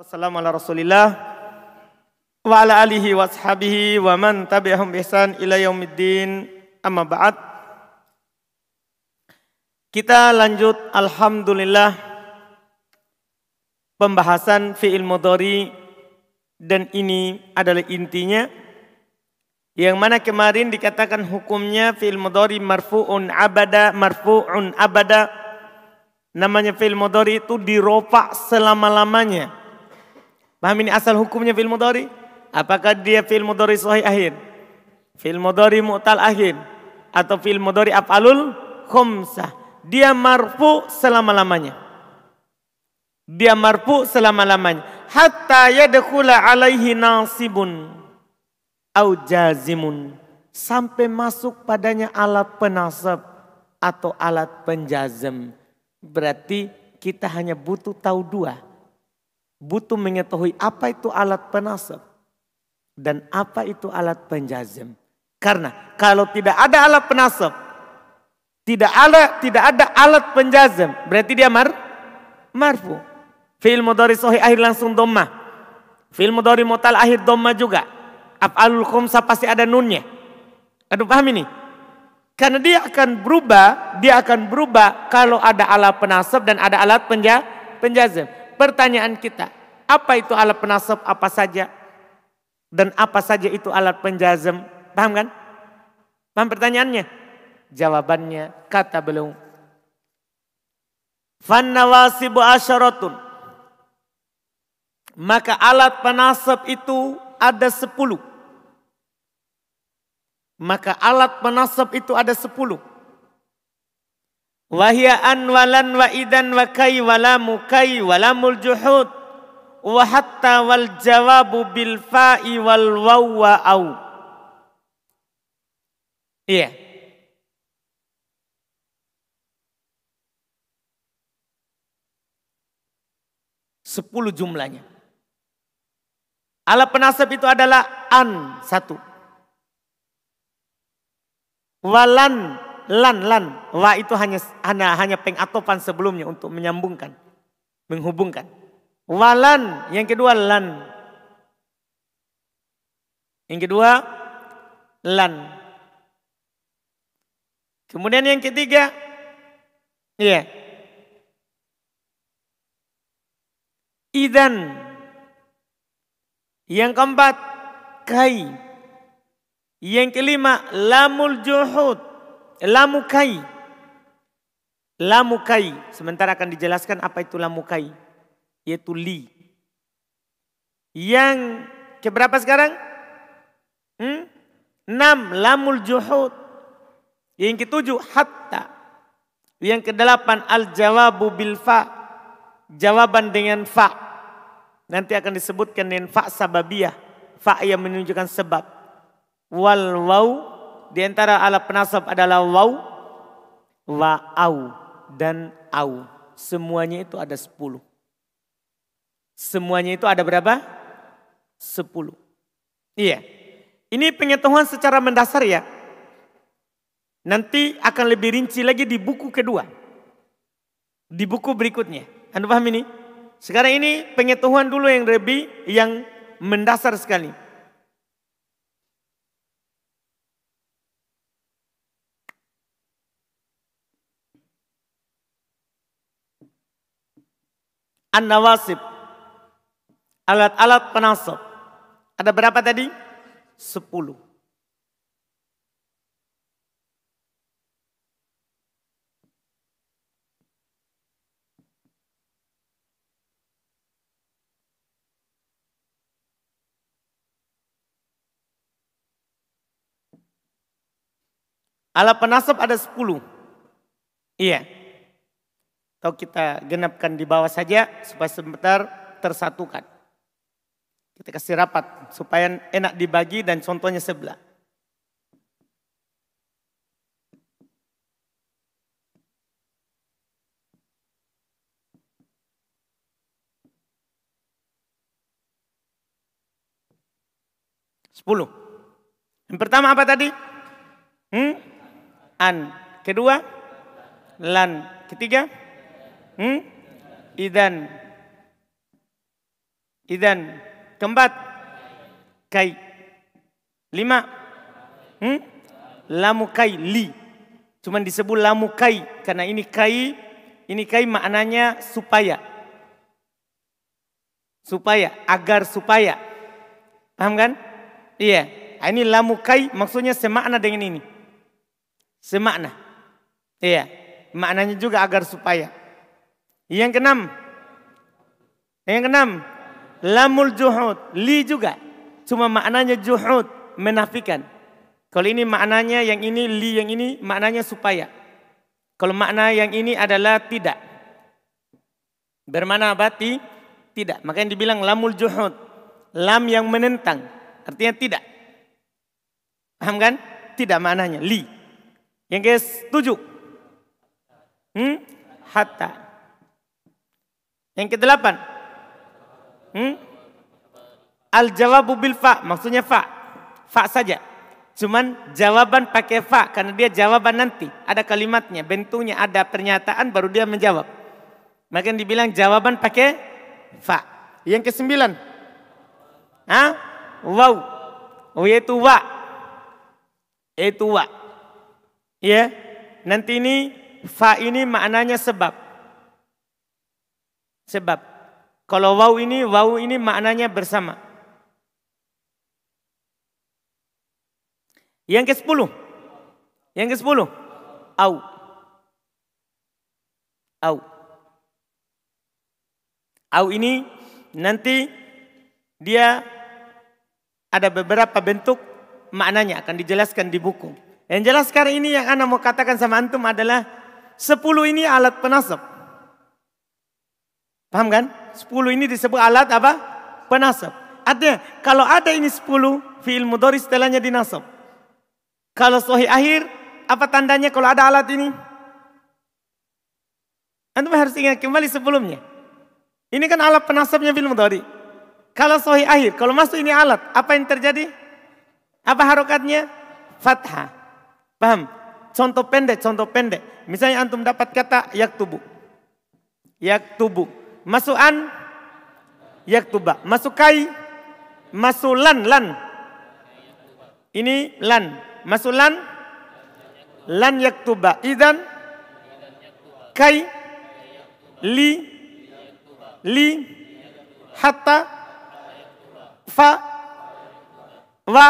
Wassalamu ala rasulillah. Wa ala alihi wa wa man tabi'ahum bihsan ila yaumiddin. Amma ba'd. Kita lanjut alhamdulillah pembahasan fi'il mudhari. Dan ini adalah intinya yang mana kemarin dikatakan hukumnya fi'il mudhari marfu'un abada marfu'un abada. Namanya fi'il mudhari itu diropak selama-lamanya Paham ini asal hukumnya fil mudhari? Apakah dia fil mudhari sahih akhir? Fil mudhari mu'tal akhir? Atau fil mudhari af'alul khumsah? Dia marfu selama-lamanya. Dia marfu selama-lamanya. Hatta yadkhula alaihi nasibun. Au jazimun. Sampai masuk padanya alat penasab atau alat penjazem. Berarti kita hanya butuh tahu dua butuh mengetahui apa itu alat penasab dan apa itu alat penjazem. Karena kalau tidak ada alat penasab, tidak ada tidak ada alat penjazem, berarti dia mar marfu. Fi'il mudhari akhir langsung dhammah. Fi'il mudhari mutal akhir dhammah juga. Af'alul khumsa pasti ada nunnya. Aduh paham ini? Karena dia akan berubah, dia akan berubah kalau ada alat penasab dan ada alat penja, penjazem pertanyaan kita, apa itu alat penasab apa saja? Dan apa saja itu alat penjazem? Paham kan? Paham pertanyaannya? Jawabannya kata beliau. Fannawasibu asyaratun. Maka alat penasab itu ada sepuluh. Maka alat penasab itu ada sepuluh. Wahia an walan wa idan wa kai walamu kai walamul juhud wa hatta wal jawabu bil fa'i wal waw wa au. Iya. Sepuluh jumlahnya. Alat penasab itu adalah an satu. Walan lan lan. Wa itu hanya hanya hanya pengatopan sebelumnya untuk menyambungkan menghubungkan. Walan yang kedua lan. Yang kedua lan. Kemudian yang ketiga iya. Idan. Yang keempat kai. Yang kelima lamul juhud Lamukai. Lamukai. Sementara akan dijelaskan apa itu lamukai. Yaitu li. Yang keberapa sekarang? Hmm? Enam. Lamul juhud. Yang ketujuh hatta. Yang kedelapan al-jawabu bil fa. Jawaban dengan fa. Nanti akan disebutkan dengan fa sababiyah. Fa yang menunjukkan sebab. Wal waw di antara alat penasab adalah waw, wa au dan au. Semuanya itu ada sepuluh. Semuanya itu ada berapa? Sepuluh. Iya. Ini pengetahuan secara mendasar ya. Nanti akan lebih rinci lagi di buku kedua. Di buku berikutnya. Anda paham ini? Sekarang ini pengetahuan dulu yang lebih yang mendasar sekali. An-nawasib. Alat-alat penasab. Ada berapa tadi? Sepuluh. Alat penasab ada sepuluh. Iya. Atau kita genapkan di bawah saja supaya sebentar tersatukan. Kita kasih rapat supaya enak dibagi dan contohnya sebelah. Sepuluh. Yang pertama apa tadi? Hmm? An. Kedua? Lan. Ketiga? Hmm? Idan. Idan. Keempat. Kai. Lima. Hmm? Lamu kai li. Cuman disebut lamu kai. Karena ini kai. Ini kai maknanya supaya. Supaya. Agar supaya. Paham kan? Iya. Ini lamu kai maksudnya semakna dengan ini. Semakna. Iya. Maknanya juga agar supaya. Yang keenam. Yang keenam. Lamul juhud. Li juga. Cuma maknanya juhud. Menafikan. Kalau ini maknanya yang ini li yang ini maknanya supaya. Kalau makna yang ini adalah tidak. Bermana bati tidak. Makanya dibilang lamul juhud. Lam yang menentang. Artinya tidak. Paham kan? Tidak maknanya. Li. Yang ke tujuh. Hmm? Hatta. Yang ke delapan. Hmm? Al-jawabu bil fa, maksudnya fa. Fa saja. Cuman jawaban pakai fa karena dia jawaban nanti. Ada kalimatnya, bentuknya ada pernyataan baru dia menjawab. Maka dibilang jawaban pakai fa. Yang ke sembilan. Hah? Wow. Oh yaitu wa. Yaitu wa. Ya. Nanti ini fa ini maknanya sebab. Sebab. Kalau waw ini, waw ini maknanya bersama. Yang ke sepuluh. Yang ke sepuluh. Au. Au. Au ini nanti dia ada beberapa bentuk maknanya akan dijelaskan di buku. Yang jelas sekarang ini yang Anda mau katakan sama Antum adalah sepuluh ini alat penasab. Paham kan? Sepuluh ini disebut alat apa? Penasab. Artinya kalau ada ini sepuluh, fi'il mudhari setelahnya dinasab. Kalau sohi akhir, apa tandanya kalau ada alat ini? Antum harus ingat kembali sebelumnya. Ini kan alat penasabnya fi'il mudhari. Kalau sohi akhir, kalau masuk ini alat, apa yang terjadi? Apa harokatnya? Fathah. Paham? Contoh pendek, contoh pendek. Misalnya antum dapat kata yak tubuh. Yak tubuh. Masuk an, yaktuba. Masuk kai, masuk lan. Ini lan. Masuk lan, lan yaktuba. Idan, kai, li, li, hatta, fa, wa,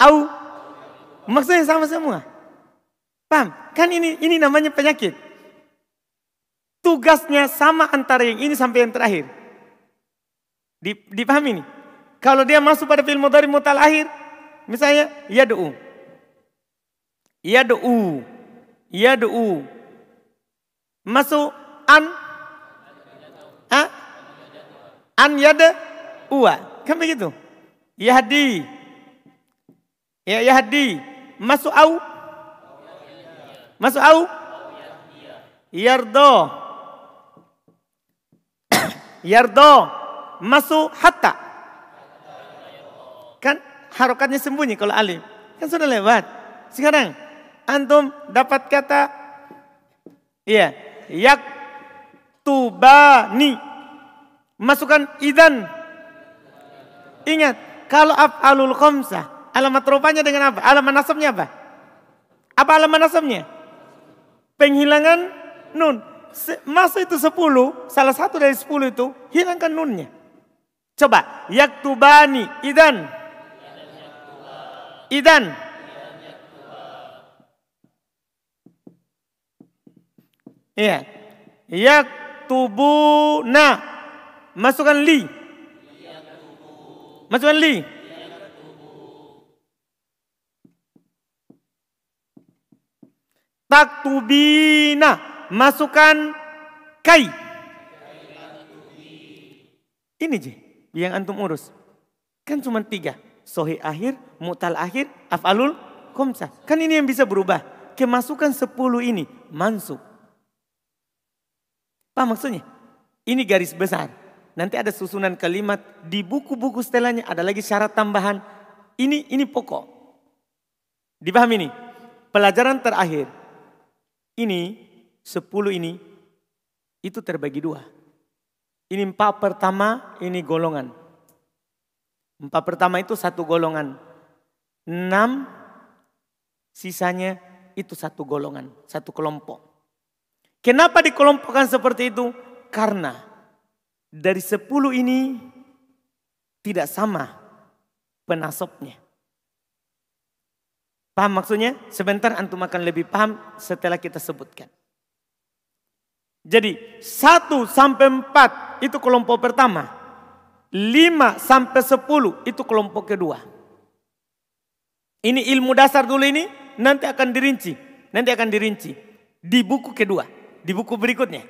au. Maksudnya sama semua. Paham? Kan ini ini namanya penyakit. Tugasnya sama antara yang ini sampai yang terakhir. Dipahami ini? Kalau dia masuk pada film dari mutal akhir, misalnya ya do'u. Ya do'u. Ya do'u. Masuk an. Ha? An yada uwa. Kan begitu? Yahdi. Ya yahdi. Masuk au. Masuk au. Yardo. Yardo masuk hatta. Kan harokatnya sembunyi kalau alif. Kan sudah lewat. Sekarang antum dapat kata iya, yak tubani. Masukkan idan. Ingat, kalau af'alul khamsah, alamat rupanya dengan apa? Alamat nasabnya apa? Apa alamat nasabnya? Penghilangan nun. Masa itu sepuluh, salah satu dari sepuluh itu hilangkan nunnya. Coba, yaktubani, idan. Idan. Iya. Yaktubuna. Masukkan li. Masukkan li. Taktubina masukkan kai. Ini je yang antum urus. Kan cuma tiga. Sohi akhir, mutal akhir, af'alul komsa. Kan ini yang bisa berubah. Kemasukan sepuluh ini, mansuk. Apa maksudnya? Ini garis besar. Nanti ada susunan kalimat di buku-buku setelahnya ada lagi syarat tambahan. Ini ini pokok. Dipahami ini? Pelajaran terakhir. Ini Sepuluh ini itu terbagi dua. Ini empat pertama, ini golongan. Empat pertama itu satu golongan. Enam, sisanya itu satu golongan, satu kelompok. Kenapa dikelompokkan seperti itu? Karena dari sepuluh ini tidak sama penasopnya. Paham maksudnya? Sebentar antum akan lebih paham setelah kita sebutkan. Jadi satu sampai empat itu kelompok pertama. Lima sampai sepuluh itu kelompok kedua. Ini ilmu dasar dulu ini nanti akan dirinci. Nanti akan dirinci. Di buku kedua. Di buku berikutnya.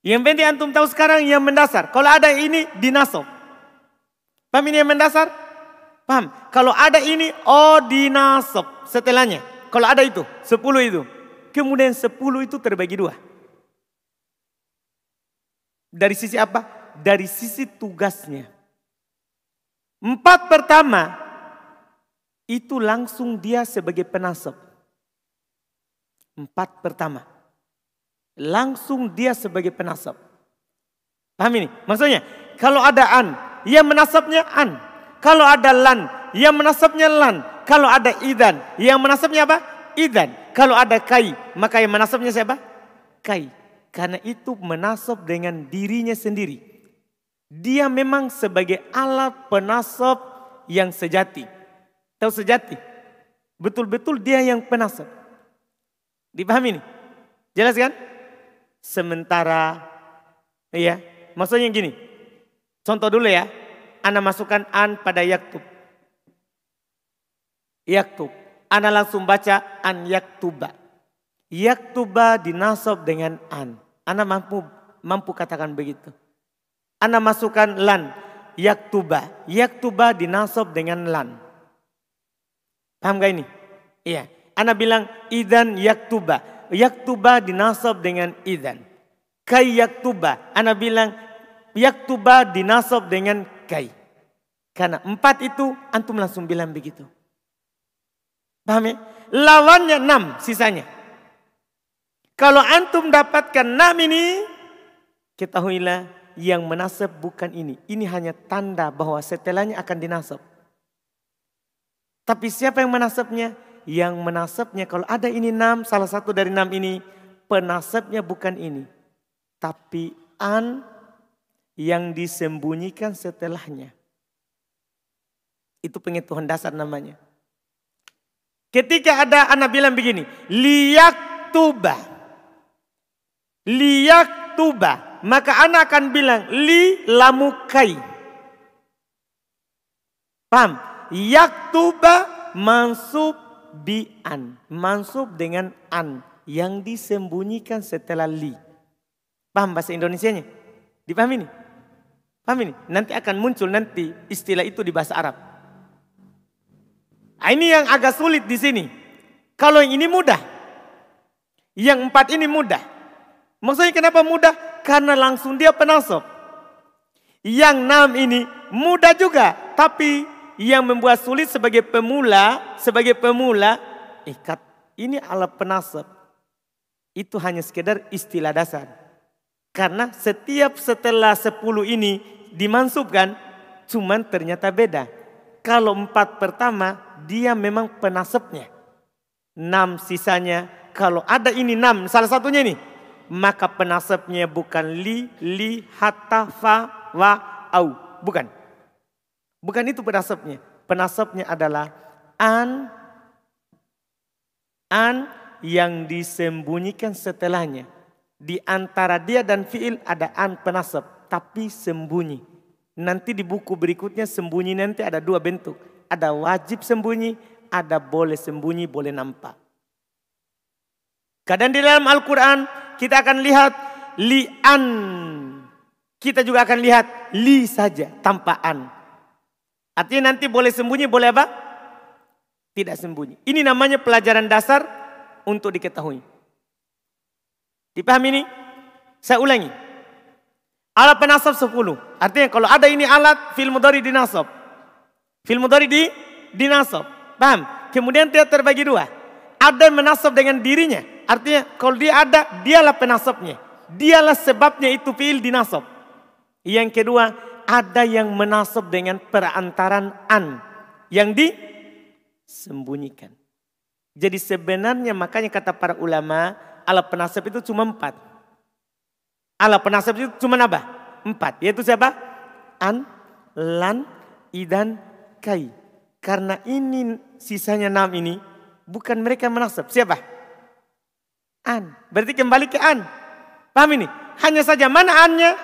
Yang penting antum tahu sekarang yang mendasar. Kalau ada ini dinasob. Paham ini yang mendasar? Paham? Kalau ada ini oh dinasob setelahnya. Kalau ada itu, sepuluh itu. Kemudian sepuluh itu terbagi dua. Dari sisi apa? Dari sisi tugasnya. Empat pertama itu langsung dia sebagai penasab. Empat pertama. Langsung dia sebagai penasab. Paham ini? Maksudnya kalau ada an, yang menasabnya an. Kalau ada lan, yang menasabnya lan. Kalau ada idan, yang menasabnya apa? Idan. Kalau ada kai, maka yang menasabnya siapa? Kai. Karena itu menasab dengan dirinya sendiri. Dia memang sebagai alat penasab yang sejati. Tahu sejati? Betul-betul dia yang penasab. Dipahami ini? Jelas kan? Sementara, iya, maksudnya gini. Contoh dulu ya, Anda masukkan an pada yaktub. Yaktub. Anda langsung baca an yaktuba. Yaktuba dinasab dengan an. Anda mampu mampu katakan begitu. Anda masukkan lan. Yaktuba. Yaktuba dinasab dengan lan. Paham gak ini? Iya. Anda bilang idan yaktuba. Yaktuba dinasab dengan idan. Kai yaktuba. Anda bilang yaktuba dinasab dengan kai. Karena empat itu antum langsung bilang begitu. Paham ya? Lawannya enam sisanya. Kalau antum dapatkan enam ini, ketahuilah yang menasab bukan ini. Ini hanya tanda bahwa setelahnya akan dinasab. Tapi siapa yang menasabnya? Yang menasabnya kalau ada ini enam, salah satu dari enam ini, penasabnya bukan ini. Tapi an yang disembunyikan setelahnya. Itu pengetahuan dasar namanya. Ketika ada anak bilang begini, liyak tubah liyak tuba. Maka anak akan bilang li lamukai. Paham? Yaktuba mansub bi an. Mansub dengan an. Yang disembunyikan setelah li. Paham bahasa Indonesianya? Dipahami ini? Paham ini? Nanti akan muncul nanti istilah itu di bahasa Arab. Nah, ini yang agak sulit di sini. Kalau yang ini mudah. Yang empat ini mudah. Maksudnya kenapa mudah? Karena langsung dia penasab. Yang enam ini mudah juga. Tapi yang membuat sulit sebagai pemula, sebagai pemula, ikat ini alat penasab. Itu hanya sekedar istilah dasar. Karena setiap setelah sepuluh ini dimansubkan, cuman ternyata beda. Kalau empat pertama, dia memang penasabnya. Enam sisanya, kalau ada ini enam, salah satunya ini maka penasabnya bukan li, li, hatta, fa, wa, au. Bukan. Bukan itu penasabnya. Penasabnya adalah an, an yang disembunyikan setelahnya. Di antara dia dan fiil ada an penasab, tapi sembunyi. Nanti di buku berikutnya sembunyi nanti ada dua bentuk. Ada wajib sembunyi, ada boleh sembunyi, boleh nampak. Kadang di dalam Al-Quran kita akan lihat li'an. Kita juga akan lihat li saja tanpa an. Artinya nanti boleh sembunyi, boleh apa? Tidak sembunyi. Ini namanya pelajaran dasar untuk diketahui. Dipahami ini? Saya ulangi. Alat penasab 10. Artinya kalau ada ini alat fil mudari dinasab. Fil mudari di dinasab. Paham? Kemudian dia terbagi dua. Ada menasab dengan dirinya. Artinya kalau dia ada, dialah penasabnya. Dialah sebabnya itu fiil dinasab. Yang kedua, ada yang menasab dengan perantaran an yang disembunyikan. Jadi sebenarnya makanya kata para ulama, alat penasab itu cuma empat. Alat penasab itu cuma apa? Empat. Yaitu siapa? An, lan, idan, kai. Karena ini sisanya enam ini bukan mereka menasab. Siapa? An. Berarti kembali ke an. Paham ini? Hanya saja mana annya?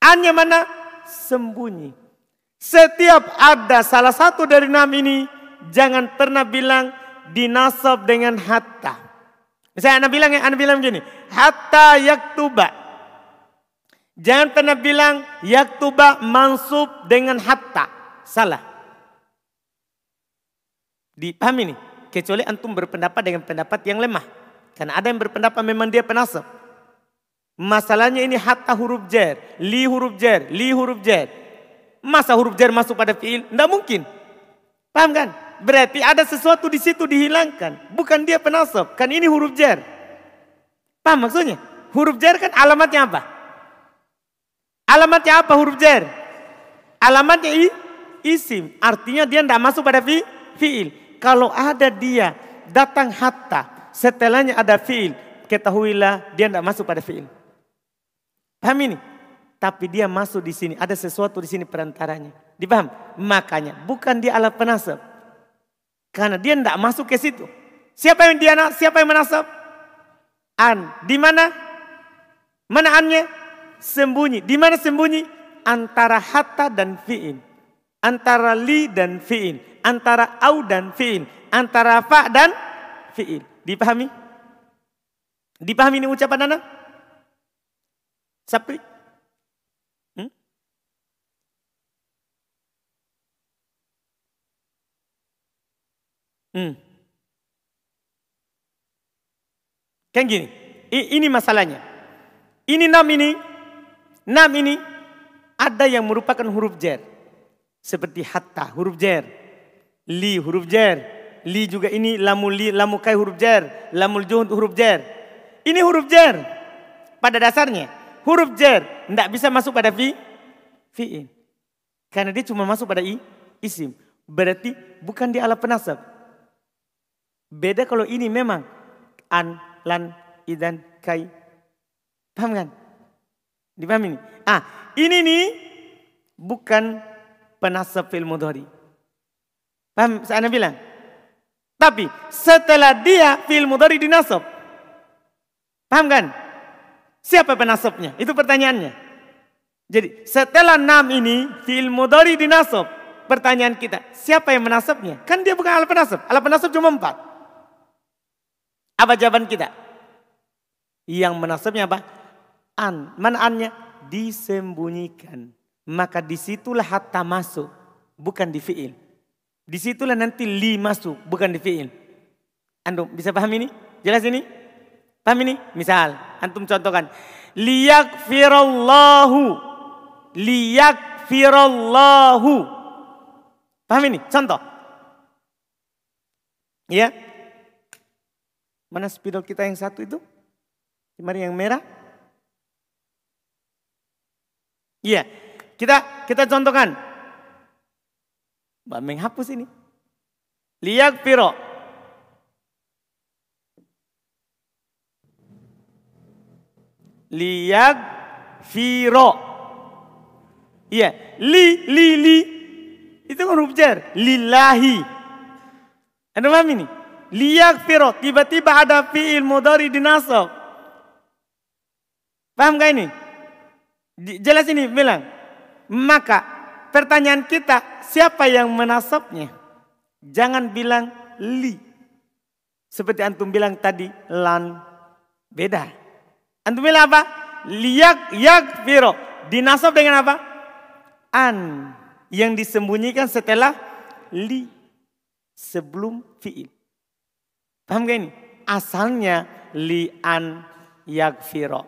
Annya mana? Sembunyi. Setiap ada salah satu dari enam ini, jangan pernah bilang dinasab dengan hatta. Misalnya anak bilang, anak bilang begini, hatta yaktuba. Jangan pernah bilang yaktuba mansub dengan hatta. Salah. Dipahami nih? Kecuali antum berpendapat dengan pendapat yang lemah. Karena ada yang berpendapat memang dia penasab. Masalahnya ini hatta huruf jer, li huruf jer, li huruf jer. Masa huruf jer masuk pada fiil? Tidak mungkin. Paham kan? Berarti ada sesuatu di situ dihilangkan. Bukan dia penasab. Kan ini huruf jar. Paham maksudnya? Huruf jar kan alamatnya apa? Alamatnya apa huruf jar? Alamatnya i, isim. Artinya dia tidak masuk pada fi, fiil. Kalau ada dia datang hatta. Setelahnya ada fiil. Ketahuilah dia tidak masuk pada fiil. Paham ini? Tapi dia masuk di sini. Ada sesuatu di sini perantaranya. Dipaham? Makanya bukan dia alat penasab. Karena dia tidak masuk ke situ. Siapa yang dia siapa yang menasab? An. Di mana? Mana annya? Sembunyi. Di mana sembunyi? Antara hatta dan fi'in. Antara li dan fi'in. Antara au dan fi'in. Antara fa dan fi'il. Dipahami? Dipahami ini ucapan anak? Sapri? Hmm. Kan gini, ini masalahnya. Ini enam ini, enam ini ada yang merupakan huruf jer. Seperti hatta, huruf jer. Li, huruf jer. Li juga ini lamul li, lamu kai huruf jer. Lamul juhud huruf jer. Ini huruf jer. Pada dasarnya, huruf jer tidak bisa masuk pada fi, fi'in. Karena dia cuma masuk pada i, isim. Berarti bukan di alat penasab. Beda kalau ini memang an, lan, idan, kai. Paham kan? Dipaham ini? Ah, ini nih bukan penasab fil mudhari. Paham saya bilang? Tapi setelah dia fil mudhari dinasab. Paham kan? Siapa penasabnya? Itu pertanyaannya. Jadi setelah enam ini fil mudhari dinasab. Pertanyaan kita, siapa yang menasabnya? Kan dia bukan alat penasab. Alat penasab cuma empat. Apa jawaban kita? Yang menasabnya apa? An. Mana annya? Disembunyikan. Maka di situlah hatta masuk. Bukan di fi'il. Di situlah nanti li masuk. Bukan di fi'il. Antum bisa paham ini? Jelas ini? Paham ini? Misal, antum contohkan. Liyakfirallahu. Liyakfirallahu. Paham ini? Contoh. Ya. Mana spidol kita yang satu itu? Mari yang merah. Iya, kita kita contohkan. Menghapus ini. Liak piro. Liak firo. Iya, li li li. Itu kan huruf jar. Lillahi. Anda paham ini? liyakfiro tiba-tiba ada fiil mudhari dinasab. Paham gak ini? Jelas ini bilang. Maka pertanyaan kita siapa yang menasabnya? Jangan bilang li. Seperti antum bilang tadi lan. Beda. Antum bilang apa? Liyak yakfiro. Dinasab dengan apa? An. Yang disembunyikan setelah li. Sebelum fiil. Paham gak ini? Asalnya li'an yagfiro.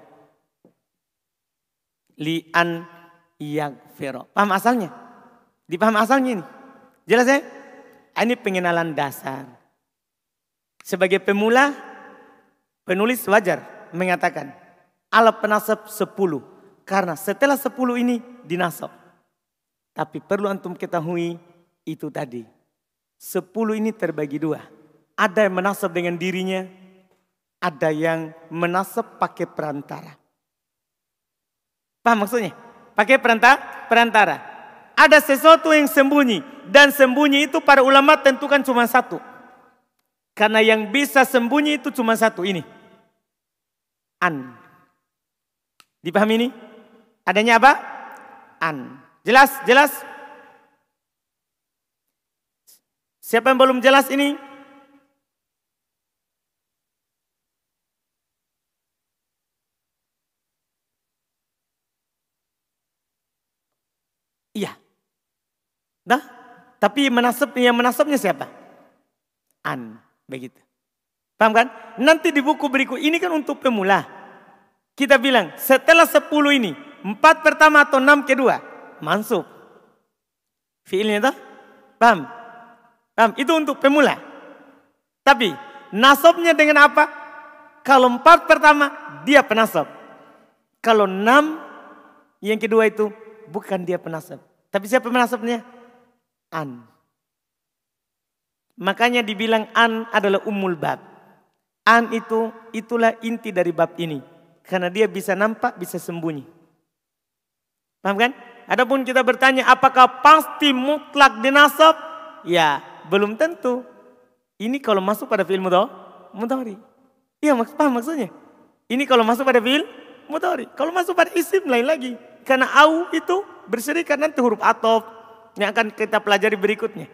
Li'an yagfiro. Paham asalnya? Dipaham asalnya ini? Jelas ya? Ini pengenalan dasar. Sebagai pemula, penulis wajar mengatakan alat penasab 10. Karena setelah sepuluh ini dinasab. Tapi perlu antum ketahui itu tadi. Sepuluh ini terbagi dua. Ada yang menasab dengan dirinya. Ada yang menasab pakai perantara. Paham maksudnya? Pakai perantara? Perantara. Ada sesuatu yang sembunyi. Dan sembunyi itu para ulama tentukan cuma satu. Karena yang bisa sembunyi itu cuma satu ini. An. Dipahami ini? Adanya apa? An. Jelas? Jelas? Siapa yang belum jelas ini? Iya. Nah, tapi menasab yang menasabnya siapa? An, begitu. Paham kan? Nanti di buku berikut ini kan untuk pemula. Kita bilang setelah sepuluh ini, empat pertama atau enam kedua, mansub. Fiilnya itu, paham? Paham? Itu untuk pemula. Tapi nasabnya dengan apa? Kalau empat pertama dia penasab. Kalau enam yang kedua itu bukan dia penasab. Tapi siapa penasabnya? An. Makanya dibilang an adalah umul bab. An itu itulah inti dari bab ini. Karena dia bisa nampak, bisa sembunyi. Paham kan? Adapun kita bertanya apakah pasti mutlak dinasab? Ya, belum tentu. Ini kalau masuk pada fi'il mudhari. Iya, mak paham maksudnya? Ini kalau masuk pada fi'il mudhari. Kalau masuk pada isim lain lagi. Karena au itu berserikat nanti huruf atof yang akan kita pelajari berikutnya.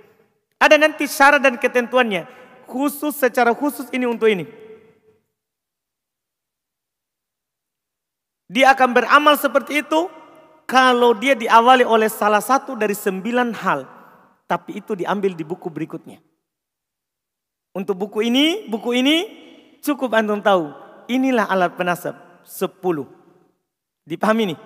Ada nanti syarat dan ketentuannya. Khusus secara khusus ini untuk ini. Dia akan beramal seperti itu kalau dia diawali oleh salah satu dari sembilan hal. Tapi itu diambil di buku berikutnya. Untuk buku ini, buku ini cukup antum tahu. Inilah alat penasab. Sepuluh. Dipahami nih?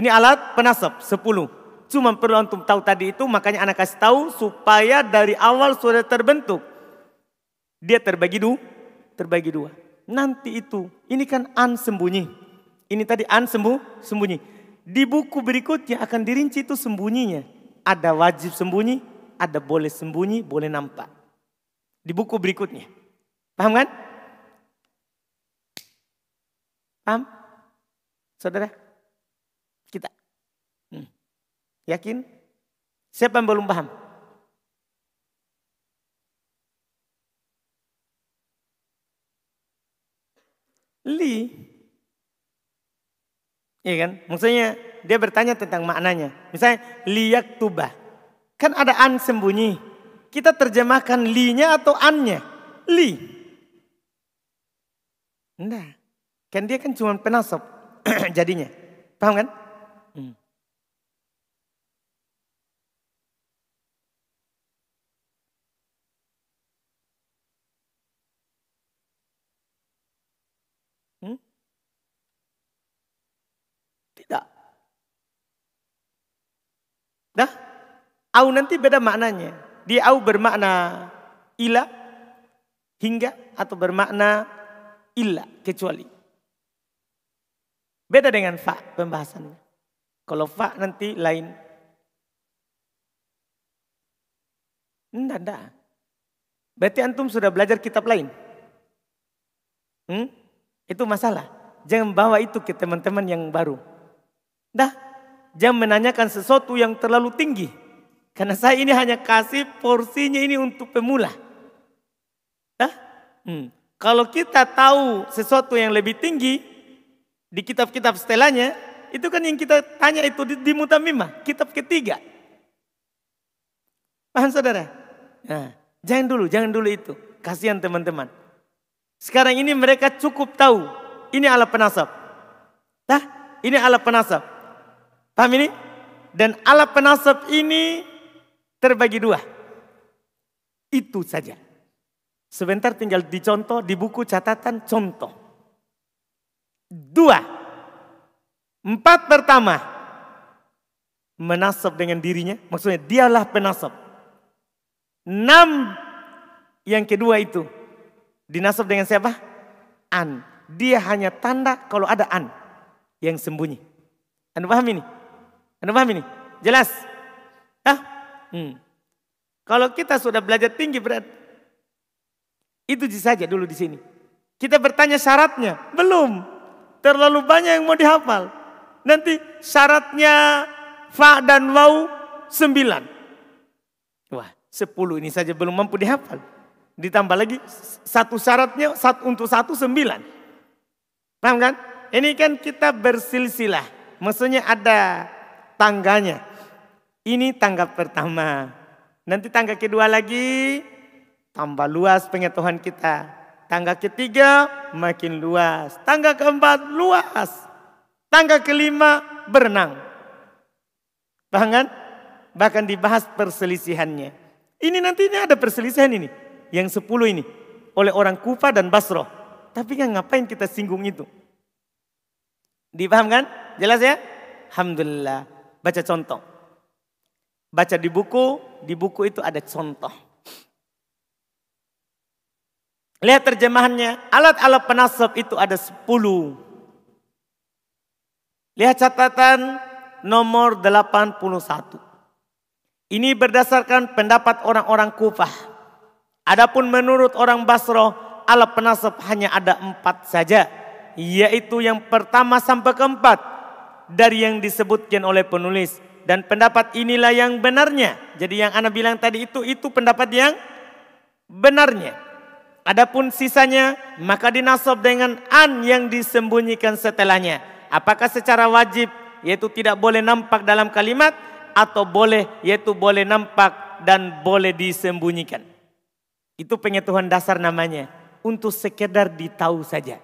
Ini alat penasab. Sepuluh. Cuma perlu antum tahu tadi itu makanya anak kasih tahu supaya dari awal sudah terbentuk. Dia terbagi dua. Terbagi dua. Nanti itu. Ini kan an sembunyi. Ini tadi an sembuh, sembunyi. Di buku berikutnya akan dirinci itu sembunyinya. Ada wajib sembunyi, ada boleh sembunyi, boleh nampak. Di buku berikutnya. Paham kan? Paham? Saudara? Kita. Hmm. Yakin? Siapa yang belum paham? Li Iya kan? Maksudnya dia bertanya tentang maknanya. Misalnya liyak tubah. Kan ada an sembunyi. Kita terjemahkan li-nya atau an-nya? Li. Enggak. Kan dia kan cuma penasab jadinya. Paham kan? Hmm. Tidak. Dah, au nanti beda maknanya. Dia au bermakna ila hingga atau bermakna illa kecuali. Beda dengan fa pembahasannya. Kalau fa nanti lain. Enggak, enggak. Berarti antum sudah belajar kitab lain. Hmm? Itu masalah. Jangan bawa itu ke teman-teman yang baru. Dah, jangan menanyakan sesuatu yang terlalu tinggi. Karena saya ini hanya kasih porsinya ini untuk pemula. Dah? Hmm. Kalau kita tahu sesuatu yang lebih tinggi di kitab-kitab setelahnya, itu kan yang kita tanya itu di, di Mutamimah, kitab ketiga. Paham saudara? Nah, jangan dulu, jangan dulu itu. Kasihan teman-teman. Sekarang ini mereka cukup tahu ini alat penasab. Dah, ini alat penasab. Paham ini? Dan alat penasab ini terbagi dua. Itu saja. Sebentar tinggal dicontoh di buku catatan contoh. Dua. Empat pertama. Menasab dengan dirinya. Maksudnya dialah penasab. Enam. Yang kedua itu. Dinasab dengan siapa? An. Dia hanya tanda kalau ada an. Yang sembunyi. Anda paham ini? Anda paham ini? Jelas? Ah? Hmm. Kalau kita sudah belajar tinggi berat, itu saja dulu di sini. Kita bertanya syaratnya, belum. Terlalu banyak yang mau dihafal. Nanti syaratnya fa dan wau sembilan. Wah, sepuluh ini saja belum mampu dihafal. Ditambah lagi satu syaratnya satu untuk satu sembilan. Paham kan? Ini kan kita bersilsilah. Maksudnya ada tangganya. Ini tangga pertama. Nanti tangga kedua lagi tambah luas pengetahuan kita. Tangga ketiga makin luas. Tangga keempat luas. Tangga kelima berenang. Paham kan? Bahkan dibahas perselisihannya. Ini nantinya ada perselisihan ini. Yang sepuluh ini. Oleh orang Kufa dan Basro. Tapi kan ngapain kita singgung itu? Dipaham kan? Jelas ya? Alhamdulillah. Baca contoh. Baca di buku, di buku itu ada contoh. Lihat terjemahannya, alat-alat penasab itu ada sepuluh. Lihat catatan nomor 81. Ini berdasarkan pendapat orang-orang Kufah. Adapun menurut orang Basro, alat penasab hanya ada empat saja. Yaitu yang pertama sampai keempat. Dari yang disebutkan oleh penulis. Dan pendapat inilah yang benarnya. Jadi yang Anda bilang tadi itu, itu pendapat yang benarnya. Adapun sisanya, maka dinasab dengan an yang disembunyikan setelahnya. Apakah secara wajib yaitu tidak boleh nampak dalam kalimat atau boleh yaitu boleh nampak dan boleh disembunyikan. Itu pengetahuan dasar namanya. Untuk sekedar ditahu saja.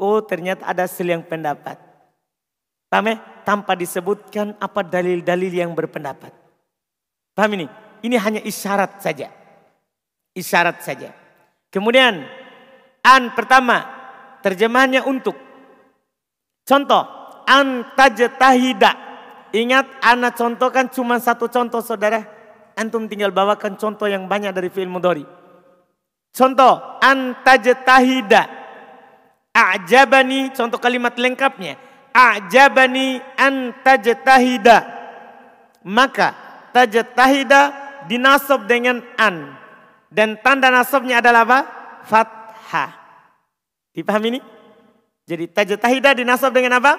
Oh ternyata ada seliang pendapat. Paham ya? Tanpa disebutkan apa dalil-dalil yang berpendapat. Paham ini? Ini hanya isyarat saja. Isyarat saja. Kemudian an pertama terjemahannya untuk. Contoh antajtahida. Ingat anak contohkan cuma satu contoh saudara. Antum tinggal bawakan contoh yang banyak dari film mudori. Contoh antajtahida. A'jabani contoh kalimat lengkapnya. A'jabani antajtahida. Maka tajtahida dinasab dengan an. Dan tanda nasabnya adalah apa? Fathah. Dipahami ini? Jadi tajtahida dinasab dengan apa?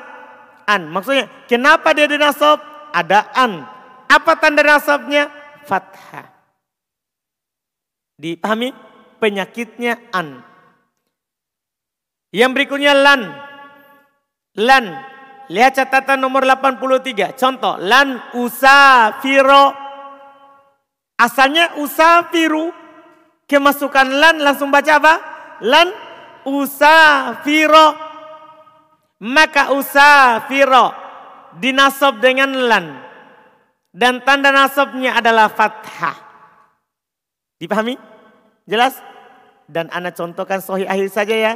an. Maksudnya kenapa dia dinasab? Ada an. Apa tanda nasabnya? Fathah. Dipahami? Penyakitnya an. Yang berikutnya lan. Lan. Lihat catatan nomor 83. Contoh. Lan usafiro. Asalnya usafiru. Kemasukan lan langsung baca apa? Lan usafiro maka usafiro dinasab dengan lan dan tanda nasabnya adalah fathah. Dipahami? Jelas? Dan anak contohkan sohi akhir saja ya.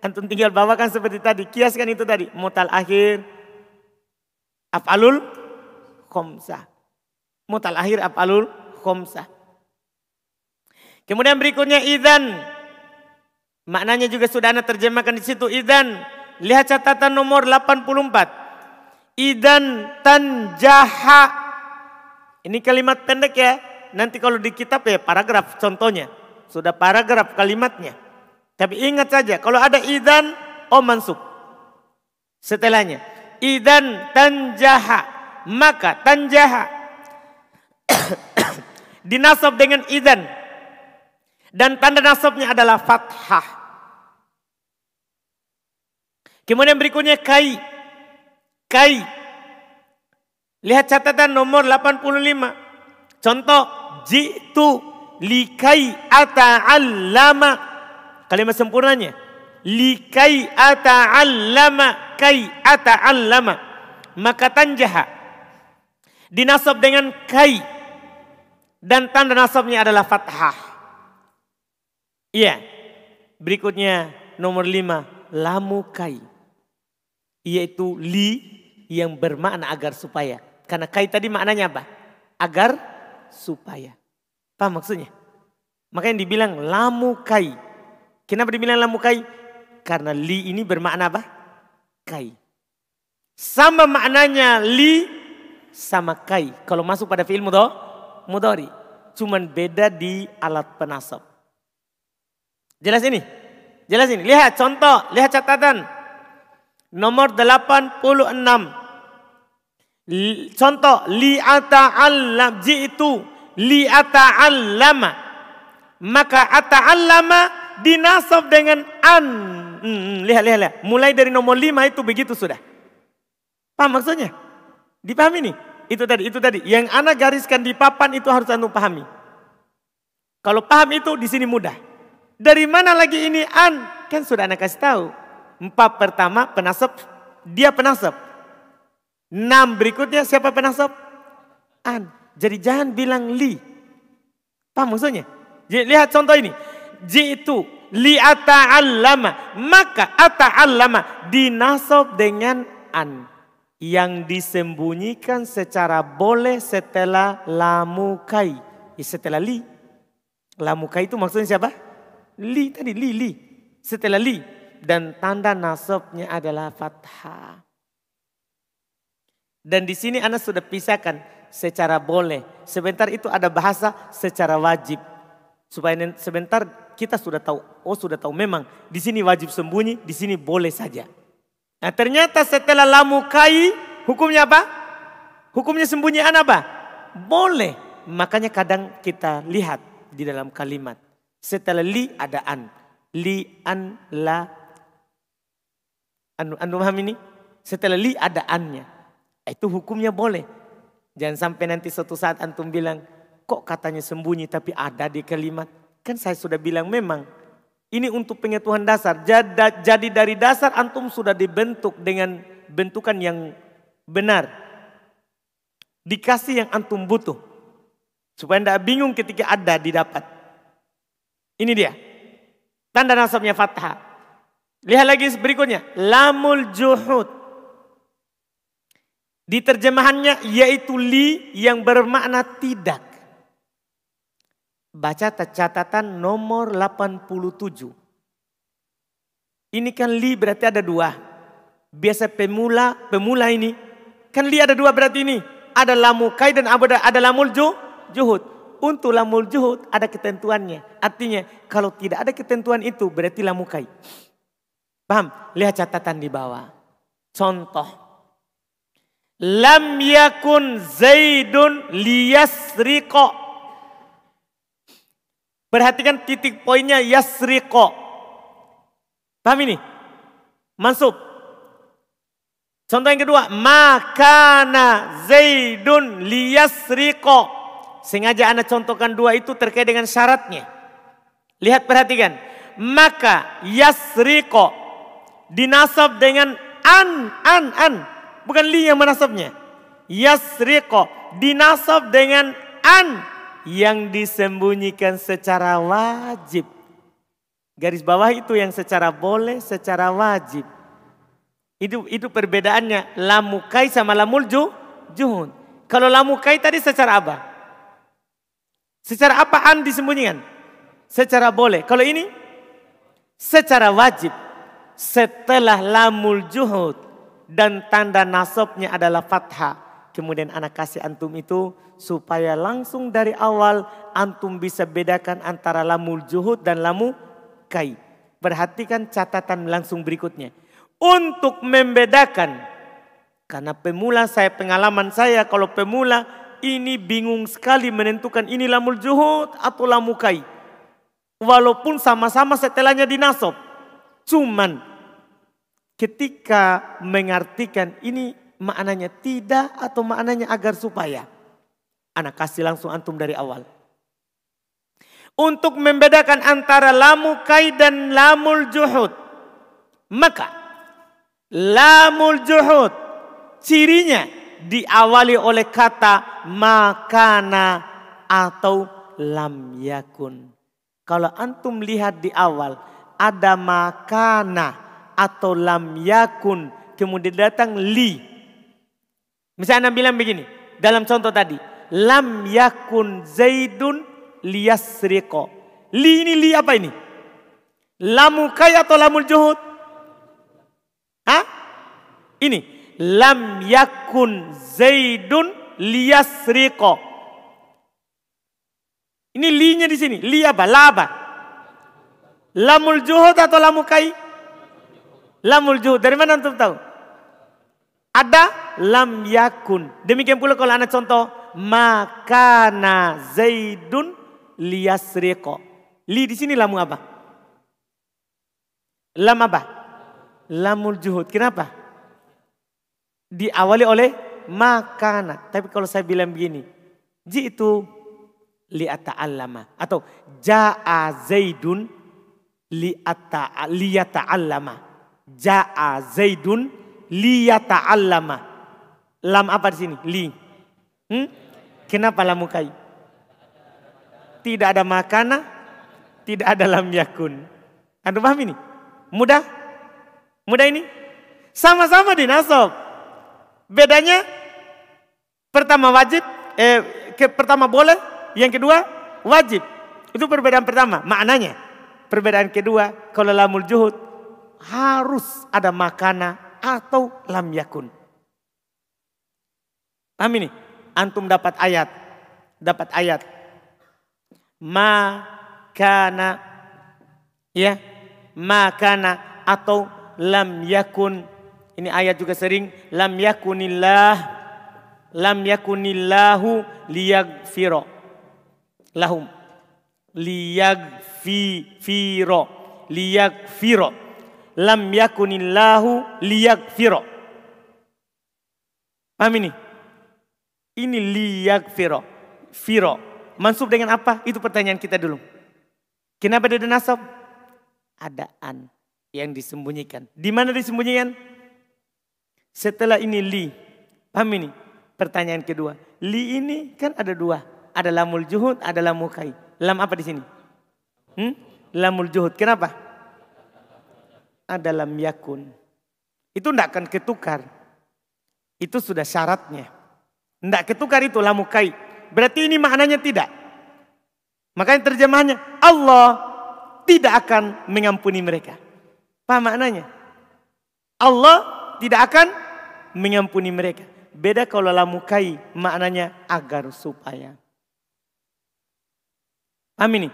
Antum tinggal bawakan seperti tadi. Kiaskan itu tadi. Mutal akhir. Af'alul khomsah. Mutal akhir af'alul khomsah. Kemudian berikutnya idan. Maknanya juga sudah anak terjemahkan di situ. Idan Lihat catatan nomor 84. Idan tanjaha. Ini kalimat pendek ya. Nanti kalau di kitab ya paragraf contohnya. Sudah paragraf kalimatnya. Tapi ingat saja kalau ada idan oh mansub. Setelahnya. Idan tanjaha. Maka tanjaha. Dinasab dengan idan. Dan tanda nasabnya adalah fathah. Kemudian berikutnya kai. Kai. Lihat catatan nomor 85. Contoh. Jitu likai ata'allama. Kalimat sempurnanya. Likai ata'allama. Kai ata'allama. Maka tanjaha. Dinasab dengan kai. Dan tanda nasabnya adalah fathah. Iya. Berikutnya nomor lima. Lamu kai yaitu li yang bermakna agar supaya. Karena kai tadi maknanya apa? Agar supaya. Paham maksudnya? Makanya dibilang lamu kai. Kenapa dibilang lamu kai? Karena li ini bermakna apa? Kai. Sama maknanya li sama kai. Kalau masuk pada fi'il mudo, mudori. Cuman beda di alat penasab. Jelas ini? Jelas ini. Lihat contoh, lihat catatan. Nomor 86. Contoh, li'ata'allam ji'tu li'ata'allama. Maka ata'allama dinasab dengan an. Hmm, lihat, lihat, lihat. Mulai dari nomor lima itu begitu sudah. Paham maksudnya? Dipahami nih? Itu tadi, itu tadi. Yang anak gariskan di papan itu harus anda pahami. Kalau paham itu di sini mudah. Dari mana lagi ini an? Kan sudah anak kasih tahu. Empat pertama penasab, dia penasab. Enam berikutnya siapa penasab? An. Jadi jangan bilang li. Paham maksudnya? Jadi, lihat contoh ini. Ji itu li ata'allama. Maka ata'allama dinasab dengan an yang disembunyikan secara boleh setelah lamukai. Ya, setelah li. Lamukai itu maksudnya siapa? Li tadi, li, li. Setelah li. Dan tanda nasabnya adalah fathah. Dan di sini Anda sudah pisahkan secara boleh. Sebentar itu ada bahasa secara wajib. Supaya sebentar kita sudah tahu, oh sudah tahu memang di sini wajib sembunyi, di sini boleh saja. Nah ternyata setelah lamukai hukumnya apa? Hukumnya sembunyian apa? Boleh. Makanya kadang kita lihat di dalam kalimat. Setelah li ada an. Li an la. Anu, anu paham ini? Setelah li ada annya. Itu hukumnya boleh. Jangan sampai nanti suatu saat antum bilang, kok katanya sembunyi tapi ada di kalimat. Kan saya sudah bilang memang ini untuk pengetahuan dasar. Jadi dari dasar antum sudah dibentuk dengan bentukan yang benar. Dikasih yang antum butuh. Supaya tidak bingung ketika ada didapat. Ini dia. Tanda nasabnya fathah. Lihat lagi berikutnya. Lamul juhud. Di terjemahannya yaitu li yang bermakna tidak. Baca catatan nomor 87. Ini kan li berarti ada dua. Biasa pemula, pemula ini. Kan li ada dua berarti ini. Ada lamukai dan ada, ada lamul ju, juhud. Untuk lamul juhud ada ketentuannya. Artinya kalau tidak ada ketentuan itu berarti lamukai. Paham? Lihat catatan di bawah. Contoh. Lam yakun zaidun liyasriqo Perhatikan titik poinnya yasriqo. Paham ini? Mansub. Contoh yang kedua, makana zaidun liyasriqo. Sengaja anda contohkan dua itu terkait dengan syaratnya. Lihat perhatikan. Maka yasriqo dinasab dengan an, an, an. Bukan li yang menasabnya. Yasriqo dinasab dengan an yang disembunyikan secara wajib. Garis bawah itu yang secara boleh, secara wajib. Itu itu perbedaannya lamukai sama lamul ju, juhun. Kalau lamukai tadi secara apa? Secara apa an disembunyikan? Secara boleh. Kalau ini secara wajib. Setelah lamul juhud dan tanda nasabnya adalah fathah kemudian anak kasih antum itu supaya langsung dari awal antum bisa bedakan antara lamul juhud dan lamu kai. Perhatikan catatan langsung berikutnya. Untuk membedakan karena pemula saya pengalaman saya kalau pemula ini bingung sekali menentukan ini lamul juhud atau lamu kai. Walaupun sama-sama setelahnya dinasob. Cuman ketika mengartikan ini maknanya tidak atau maknanya agar supaya. Anak kasih langsung antum dari awal. Untuk membedakan antara lamu kai dan lamul juhud. Maka lamul juhud cirinya diawali oleh kata makana atau lam yakun. Kalau antum lihat di awal ada makana atau lam yakun kemudian datang li Misalnya Anda bilang begini, dalam contoh tadi, lam yakun zaidun liyasriqo. Li ini li apa ini? Lamu kaya atau lamul juhud? Hah? Ini, lam yakun Zaidun liyasriqo. Ini linya di sini. Li apa? Laba. Lamul juhud atau lamukai? Lamul juhud. Dari mana antum tahu? Ada lam yakun. Demikian pula kalau anak contoh. Makana Zaidun liyasriqo. Li di sini lamu apa? Lam apa? Lamul juhud. Kenapa? Diawali oleh makana. Tapi kalau saya bilang begini. Ji itu li'ata'allama. Atau ja'a zaidun liyata'allama. Ja'a zaidun liyata'allama. Lam apa di sini? Li. Hmm? Kenapa lam mukai? Tidak ada makana, tidak ada lam yakun. Anda paham ini? Mudah? Mudah ini? Sama-sama di nasab. Bedanya pertama wajib, eh, ke, pertama boleh, yang kedua wajib. Itu perbedaan pertama, maknanya. Perbedaan kedua, kalau lamul juhud harus ada makana atau lam yakun. Paham ini? Antum dapat ayat. Dapat ayat. Ma kana ya makana atau lam yakun ini ayat juga sering lam yakunillah lam yakunillahu liyagfiro lahum liyagfiro liyagfiro lam yakunillahu liyagfiro paham ini ini liyagfiro firo mansub dengan apa itu pertanyaan kita dulu kenapa ada nasab adaan yang disembunyikan. Di mana disembunyikan? Setelah ini li. Paham ini? Pertanyaan kedua. Li ini kan ada dua. Ada lamul juhud, ada lamul kai. Lam apa di sini? Hmm? Lamul juhud. Kenapa? Ada lam yakun. Itu tidak akan ketukar. Itu sudah syaratnya. Tidak ketukar itu lamul kai. Berarti ini maknanya tidak. Makanya terjemahannya Allah tidak akan mengampuni mereka. Apa maknanya? Allah tidak akan mengampuni mereka. Beda kalau lamukai maknanya agar supaya. Paham ini?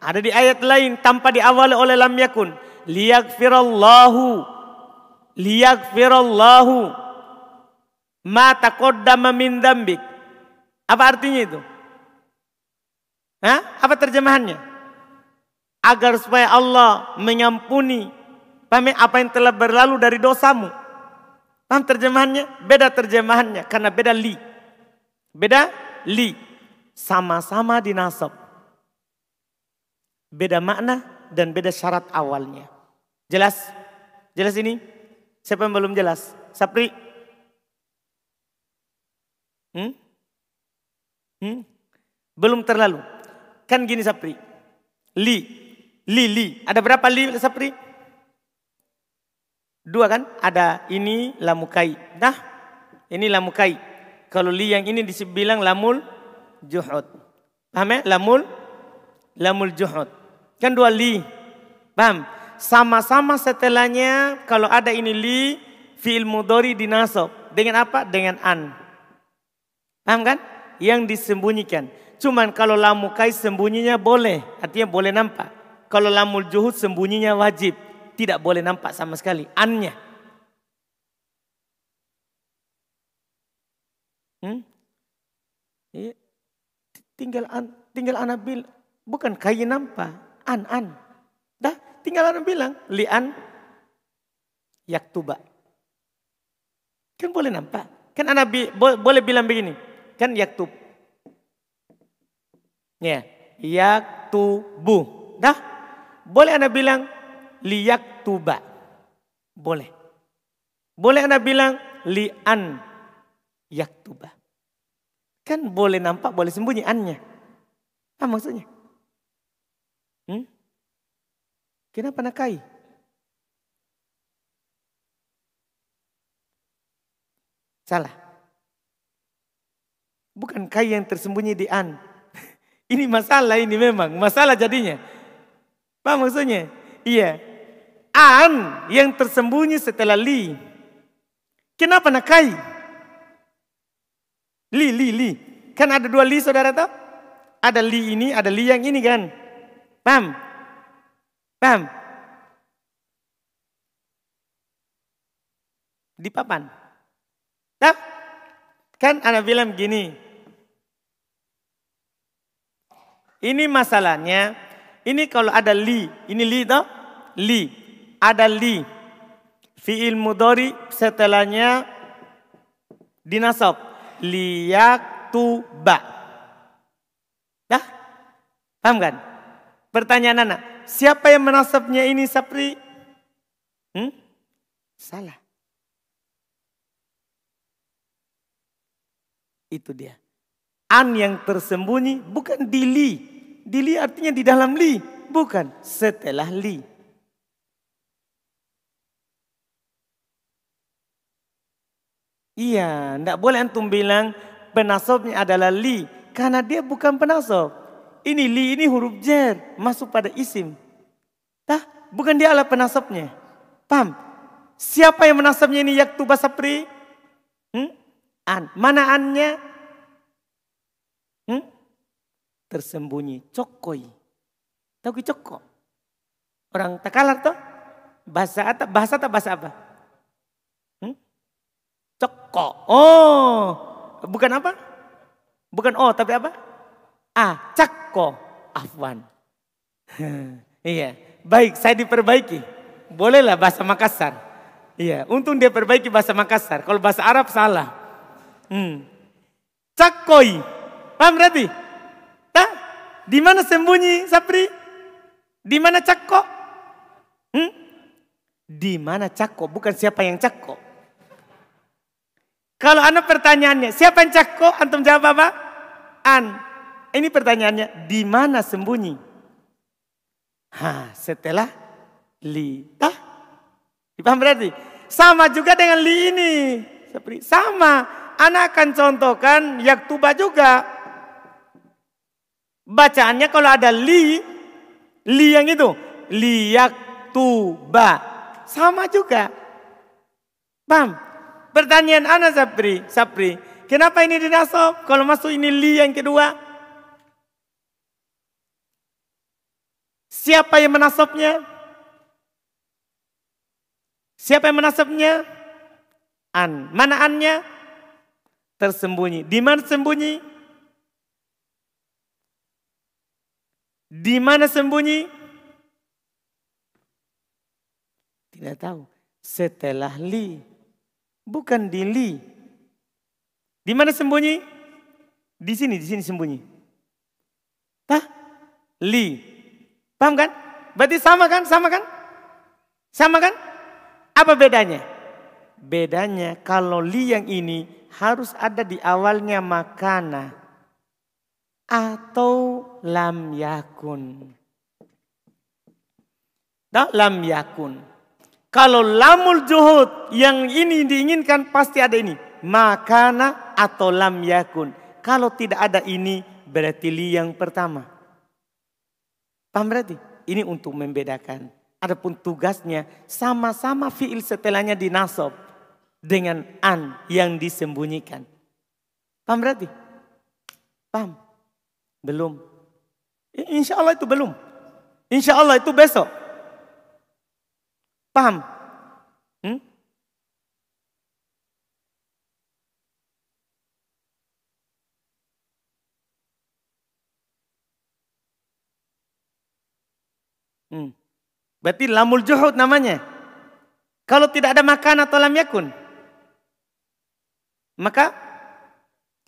Ada di ayat lain tanpa diawali oleh lam yakun. Liyagfirallahu. Liyagfirallahu. Ma taqaddama min dambik. Apa artinya itu? Hah? Apa terjemahannya? agar supaya Allah mengampuni paham ya? apa yang telah berlalu dari dosamu. Paham terjemahannya? Beda terjemahannya karena beda li. Beda li. Sama-sama dinasab. Beda makna dan beda syarat awalnya. Jelas? Jelas ini? Siapa yang belum jelas? Sapri? Hmm? Hmm? Belum terlalu. Kan gini Sapri. Li Lili. Ada berapa li seperti? Dua kan? Ada ini lamukai. Nah, ini lamukai. Kalau li yang ini dibilang lamul juhud. Paham ya? Lamul lamul juhud. Kan dua li. Paham? Sama-sama setelahnya kalau ada ini li fi'il mudori dinasab. Dengan apa? Dengan an. Paham kan? Yang disembunyikan. Cuman kalau lamukai sembunyinya boleh. Artinya boleh nampak. Kalau lamul juhud sembunyinya wajib. Tidak boleh nampak sama sekali. Annya. Hmm? Iya. Tinggal an, tinggal anak bil, bukan kayu nampak, an an. Dah, tinggal anak bilang lian yaktuba. Kan boleh nampak. Kan anak bi, boleh bilang begini. Kan yaktub. Ya, yaktubu. Dah, boleh Anda bilang liyak tuba. Boleh. Boleh Anda bilang lian yaktuba. Kan boleh nampak, boleh sembunyi annya. Apa maksudnya? Hmm? Kenapa nakai? Salah. Bukan kai yang tersembunyi di an. Ini masalah ini memang. Masalah jadinya. Apa maksudnya? Iya. An yang tersembunyi setelah li. Kenapa nakai? Li, li, li. Kan ada dua li saudara tahu? Ada li ini, ada li yang ini kan. Paham? Paham? Di papan. Tahu? Kan anak bilang gini. Ini masalahnya. Ini kalau ada li. Ini li toh? Li. Ada li. Fi'il mudori setelahnya dinasab. Liyaktuba. Dah? Paham kan? Pertanyaan anak. Siapa yang menasabnya ini Sapri? Hmm? Salah. Itu dia. An yang tersembunyi bukan di li. Di li artinya di dalam li. Bukan setelah li. Iya, tidak boleh antum bilang penasobnya adalah li. Karena dia bukan penasob. Ini li, ini huruf jer. Masuk pada isim. Tah, bukan dia adalah penasobnya. Paham? Siapa yang menasabnya ini yaktuba sapri? Hmm? An. Mana annya? Hmm? Tersembunyi. Cokoi. Tahu ki coko? Orang takalar toh? Bahasa bahasa atau bahasa apa? Hmm? Coko. Oh, bukan apa? Bukan oh, tapi apa? Cakko. Afwan. iya, baik saya diperbaiki. Bolehlah bahasa Makassar. Iya, untung dia perbaiki bahasa Makassar. Kalau bahasa Arab salah. Hmm. Cakoi. Paham berarti? Tak? Di mana sembunyi Sapri? Di mana cakko? Hmm? Di mana cakko? Bukan siapa yang cakko. Kalau anak pertanyaannya, siapa yang cakko? Antum jawab apa? An. Ini pertanyaannya, di mana sembunyi? Ha, setelah li. Ah, dipaham berarti? Sama juga dengan li ini. Seperti sama. Anak akan contohkan yaktuba juga. Bacaannya kalau ada li, li yang itu, li yaktuba. Sama juga. Paham? Pertanyaan anak Sapri, Sapri, kenapa ini dinasab? Kalau masuk ini li yang kedua. Siapa yang menasabnya? Siapa yang menasabnya? An. Mana annya? tersembunyi. Di mana sembunyi? Di mana sembunyi? Tidak tahu. Setelah li. Bukan di li. Di mana sembunyi? Di sini, di sini sembunyi. Tah? Li. Paham kan? Berarti sama kan? Sama kan? Sama kan? Apa bedanya? Bedanya kalau li yang ini harus ada di awalnya makana atau lam yakun. Nah, lam yakun. Kalau lamul juhud yang ini diinginkan pasti ada ini. Makana atau lam yakun. Kalau tidak ada ini berarti li yang pertama. Paham berarti? Ini untuk membedakan. Adapun tugasnya sama-sama fiil setelahnya dinasob dengan an yang disembunyikan. Paham berarti? Paham? Belum. Insya Allah itu belum. Insya Allah itu besok. Paham? Hmm? Hmm. Berarti lamul juhud namanya. Kalau tidak ada makan atau lam yakun. Maka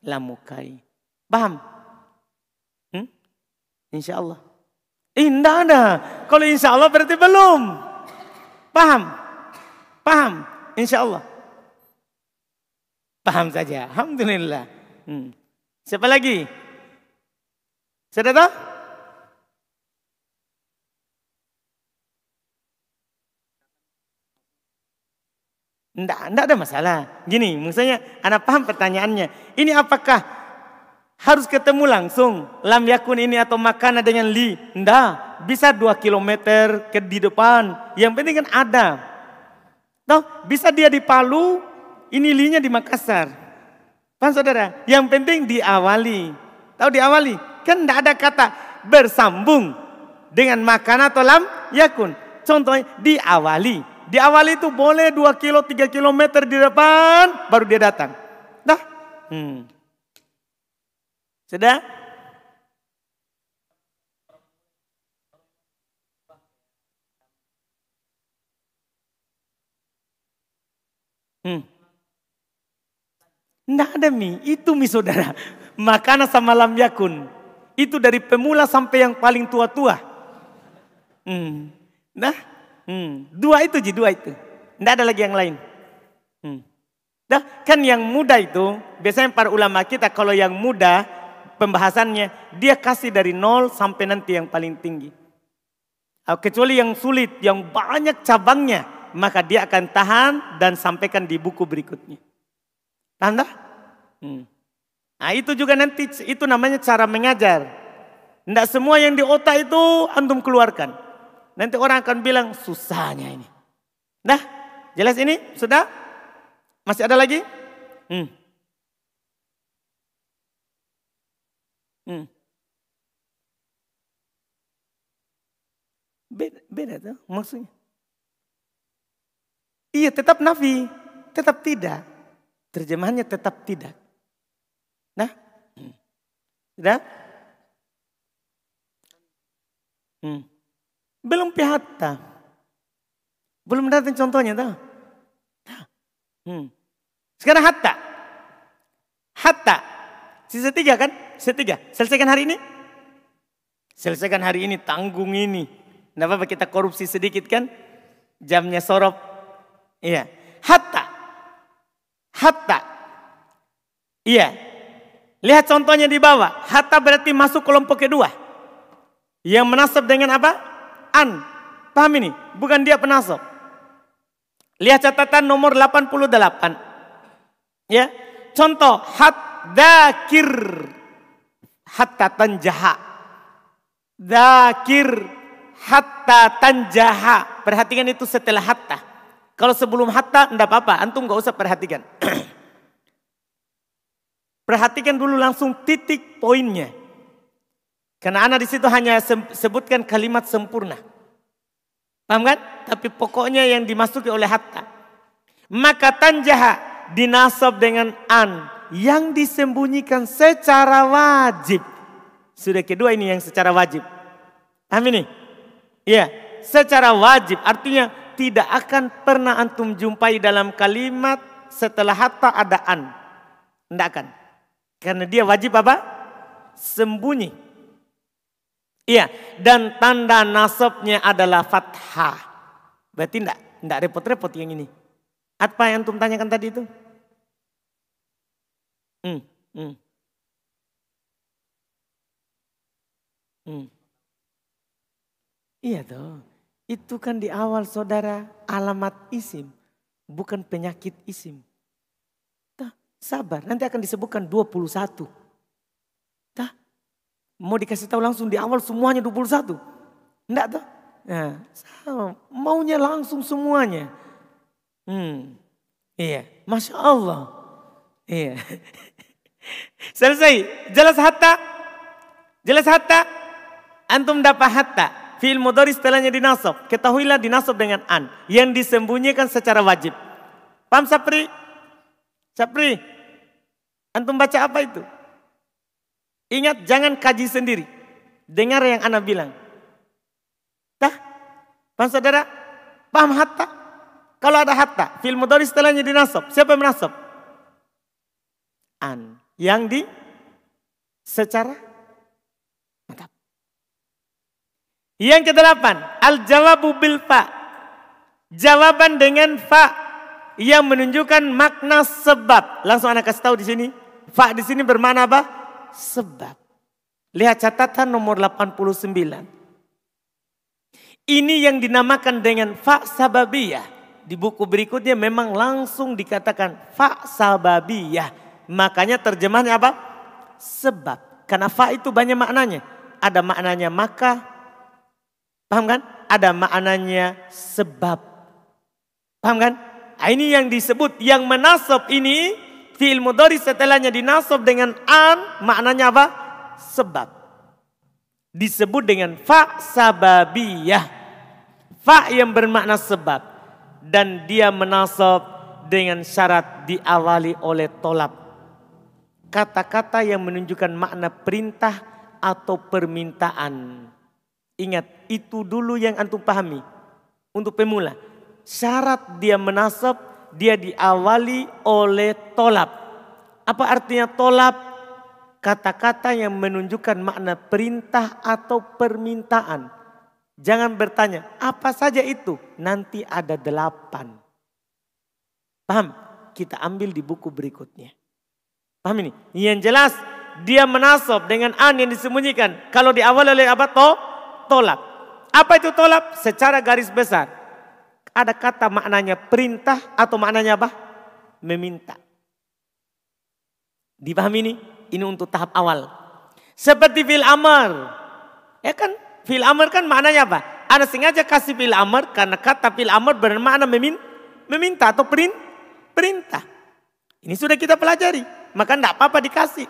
lamukai. Paham? Hmm? Insya Allah. Indah ada. Kalau insya Allah berarti belum. Paham? Paham? Insya Allah. Paham saja. Alhamdulillah. Hmm. Siapa lagi? Sudah tahu? Tidak, ada masalah. Gini, misalnya anak paham pertanyaannya. Ini apakah harus ketemu langsung lam yakun ini atau makana dengan li? Tidak, bisa dua kilometer ke di depan. Yang penting kan ada. Nah, bisa dia di Palu, Ini linya di Makassar. Paham saudara? Yang penting diawali. Tahu diawali? Kan tidak ada kata bersambung dengan makan atau lam yakun. Contohnya diawali. Diawali itu boleh 2 kilo, 3 kilometer di depan, baru dia datang. Dah. Hmm. Sudah? Hmm. Tidak ada mie, itu mie saudara. Makanan sama lam yakun. Itu dari pemula sampai yang paling tua-tua. Hmm. Nah, hmm. dua itu ji, dua itu. Tidak ada lagi yang lain. Hmm. Nah, kan yang muda itu, biasanya para ulama kita kalau yang muda pembahasannya, dia kasih dari nol sampai nanti yang paling tinggi. Ah, kecuali yang sulit, yang banyak cabangnya, maka dia akan tahan dan sampaikan di buku berikutnya. Tanda? Hmm. Nah itu juga nanti, itu namanya cara mengajar. Tidak semua yang di otak itu antum keluarkan. Nanti orang akan bilang susahnya ini. Nah, jelas ini? Sudah? Masih ada lagi? Hmm. Hmm. Beda, beda tuh maksudnya. Iya tetap nafi, tetap tidak. Terjemahannya tetap tidak. Nah, sudah? Hmm. Belum pihata. Belum datang contohnya tahu. Hmm. Sekarang hatta. Hatta. Sisa tiga kan? Sisa tiga. Selesaikan hari ini. Selesaikan hari ini, tanggung ini. Tidak apa-apa kita korupsi sedikit kan? Jamnya sorop. Iya. Hatta. Hatta. Iya. Lihat contohnya di bawah. Hatta berarti masuk kelompok kedua. Yang menasab dengan apa? An. Paham ini? Bukan dia penasab. Lihat catatan nomor 88. Ya. Contoh. Hat dakir. Hatta tanjaha. Dakir. Hatta tanjaha. Perhatikan itu setelah hatta. Kalau sebelum hatta enggak apa-apa. Antum gak usah perhatikan. Perhatikan dulu langsung titik poinnya. Karena anak di situ hanya sebutkan kalimat sempurna. Paham kan? Tapi pokoknya yang dimasuki oleh hatta. Maka tanjaha dinasab dengan an. Yang disembunyikan secara wajib. Sudah kedua ini yang secara wajib. Paham ini? Iya, secara wajib. Artinya tidak akan pernah antum jumpai dalam kalimat setelah hatta ada an. Tidak akan. Karena dia wajib apa? Sembunyi. Iya, dan tanda nasabnya adalah fathah. Berarti enggak, enggak repot-repot yang ini. Apa yang antum tanyakan tadi itu? Hmm, hmm. Hmm. Iya toh. Itu kan di awal saudara alamat isim. Bukan penyakit isim. Sabar, nanti akan disebutkan 21. Tah? Mau dikasih tahu langsung di awal semuanya 21. Enggak tuh? Nah, sama. Maunya langsung semuanya. Hmm. Iya, Masya Allah. Iya. Selesai. Jelas hatta? Jelas hatta? Antum dapat hatta. Fi'il mudhari setelahnya dinasab. Ketahuilah dinasab dengan an. Yang disembunyikan secara wajib. Paham Sapri? Sapri, antum baca apa itu? Ingat jangan kaji sendiri. Dengar yang anak bilang. Dah? Paham saudara? Paham hatta? Kalau ada hatta, fil mudhari setelahnya dinasab. Siapa yang menasab? An. Yang di secara mantap. Yang kedelapan, al jawabu bil fa. Jawaban dengan fa yang menunjukkan makna sebab. Langsung anak kasih tahu di sini. Fa di sini bermana apa? Sebab. Lihat catatan nomor 89. Ini yang dinamakan dengan fa sababiyah. Di buku berikutnya memang langsung dikatakan fa sababiyah. Makanya terjemahnya apa? Sebab. Karena fa itu banyak maknanya. Ada maknanya maka. Paham kan? Ada maknanya sebab. Paham kan? Ah, ini yang disebut yang menasab ini fi'il mudhari setelahnya dinasab dengan an maknanya apa? Sebab. Disebut dengan fa sababiyah. Fa yang bermakna sebab dan dia menasab dengan syarat diawali oleh tolap. Kata-kata yang menunjukkan makna perintah atau permintaan. Ingat, itu dulu yang antum pahami untuk pemula syarat dia menasab, dia diawali oleh tolap. Apa artinya tolap? Kata-kata yang menunjukkan makna perintah atau permintaan. Jangan bertanya, apa saja itu? Nanti ada delapan. Paham? Kita ambil di buku berikutnya. Paham ini? Yang jelas, dia menasab dengan an yang disembunyikan. Kalau diawali oleh apa? To, tolap. Apa itu tolap? Secara garis besar ada kata maknanya perintah atau maknanya apa? Meminta. Dipahami ini? Ini untuk tahap awal. Seperti fil amar. Ya kan? Fil amar kan maknanya apa? Anda sengaja kasih fil amar karena kata fil amar bermakna memin, meminta atau perin, perintah. Ini sudah kita pelajari. Maka tidak apa-apa dikasih.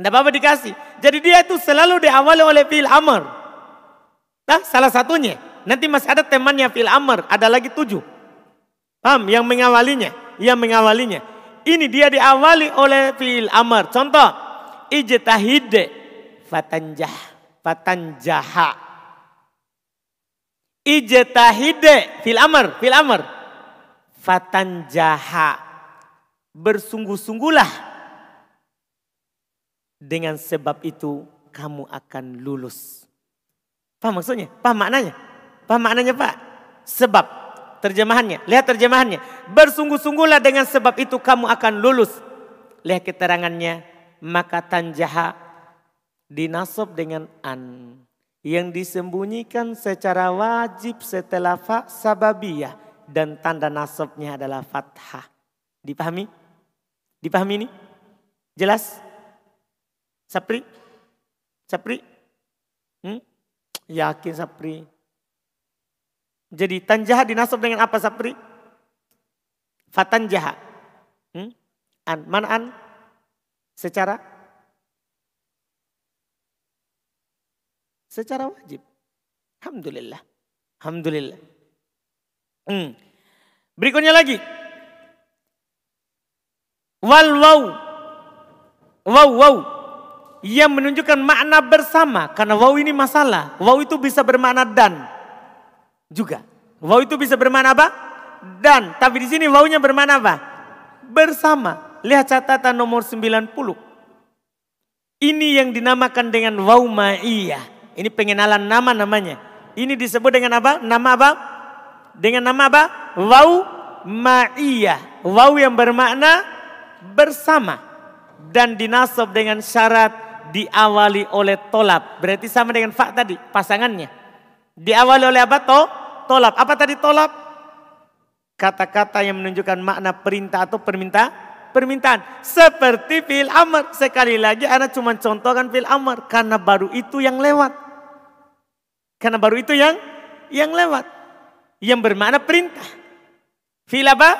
Tidak apa-apa dikasih. Jadi dia itu selalu diawali oleh fil amar. Nah, salah satunya. Nanti masih ada temannya fil amr, ada lagi tujuh. Paham? Yang mengawalinya, yang mengawalinya. Ini dia diawali oleh fil amr. Contoh, ijtahid fatanjah, fatanjaha. Ijtahid fil amr, fil amr. Fatanjaha. Bersungguh-sungguhlah. Dengan sebab itu kamu akan lulus. Paham maksudnya? Paham maknanya? Paham maknanya Pak? Sebab. Terjemahannya. Lihat terjemahannya. Bersungguh-sungguhlah dengan sebab itu kamu akan lulus. Lihat keterangannya. Maka tanjaha dinasab dengan an. Yang disembunyikan secara wajib setelah fa sababiyah. Dan tanda nasabnya adalah fathah. Dipahami? Dipahami ini? Jelas? Sapri? Sapri? Hmm? Yakin Sapri? Jadi tanjaha dinasab dengan apa Sapri? Fatanjaha. Hmm? An, mana an? Secara? Secara wajib. Alhamdulillah. Alhamdulillah. Hmm. Berikutnya lagi. Wal waw. Waw waw. Yang menunjukkan makna bersama. Karena waw ini masalah. Waw itu bisa bermakna dan juga. Wau itu bisa bermana apa? Dan. Tapi di sini waunya bermana apa? Bersama. Lihat catatan nomor 90. Ini yang dinamakan dengan wau ma'iyah. Ini pengenalan nama namanya. Ini disebut dengan apa? Nama apa? Dengan nama apa? Wau ma'iyah. Wau yang bermakna bersama. Dan dinasab dengan syarat diawali oleh tolap. Berarti sama dengan fa tadi, pasangannya. Diawali oleh apa? To, tolap. Apa tadi tolap? Kata-kata yang menunjukkan makna perintah atau permintaan. Permintaan. Seperti fil amr. Sekali lagi anak cuma contohkan fil amr. Karena baru itu yang lewat. Karena baru itu yang yang lewat. Yang bermakna perintah. Fil apa?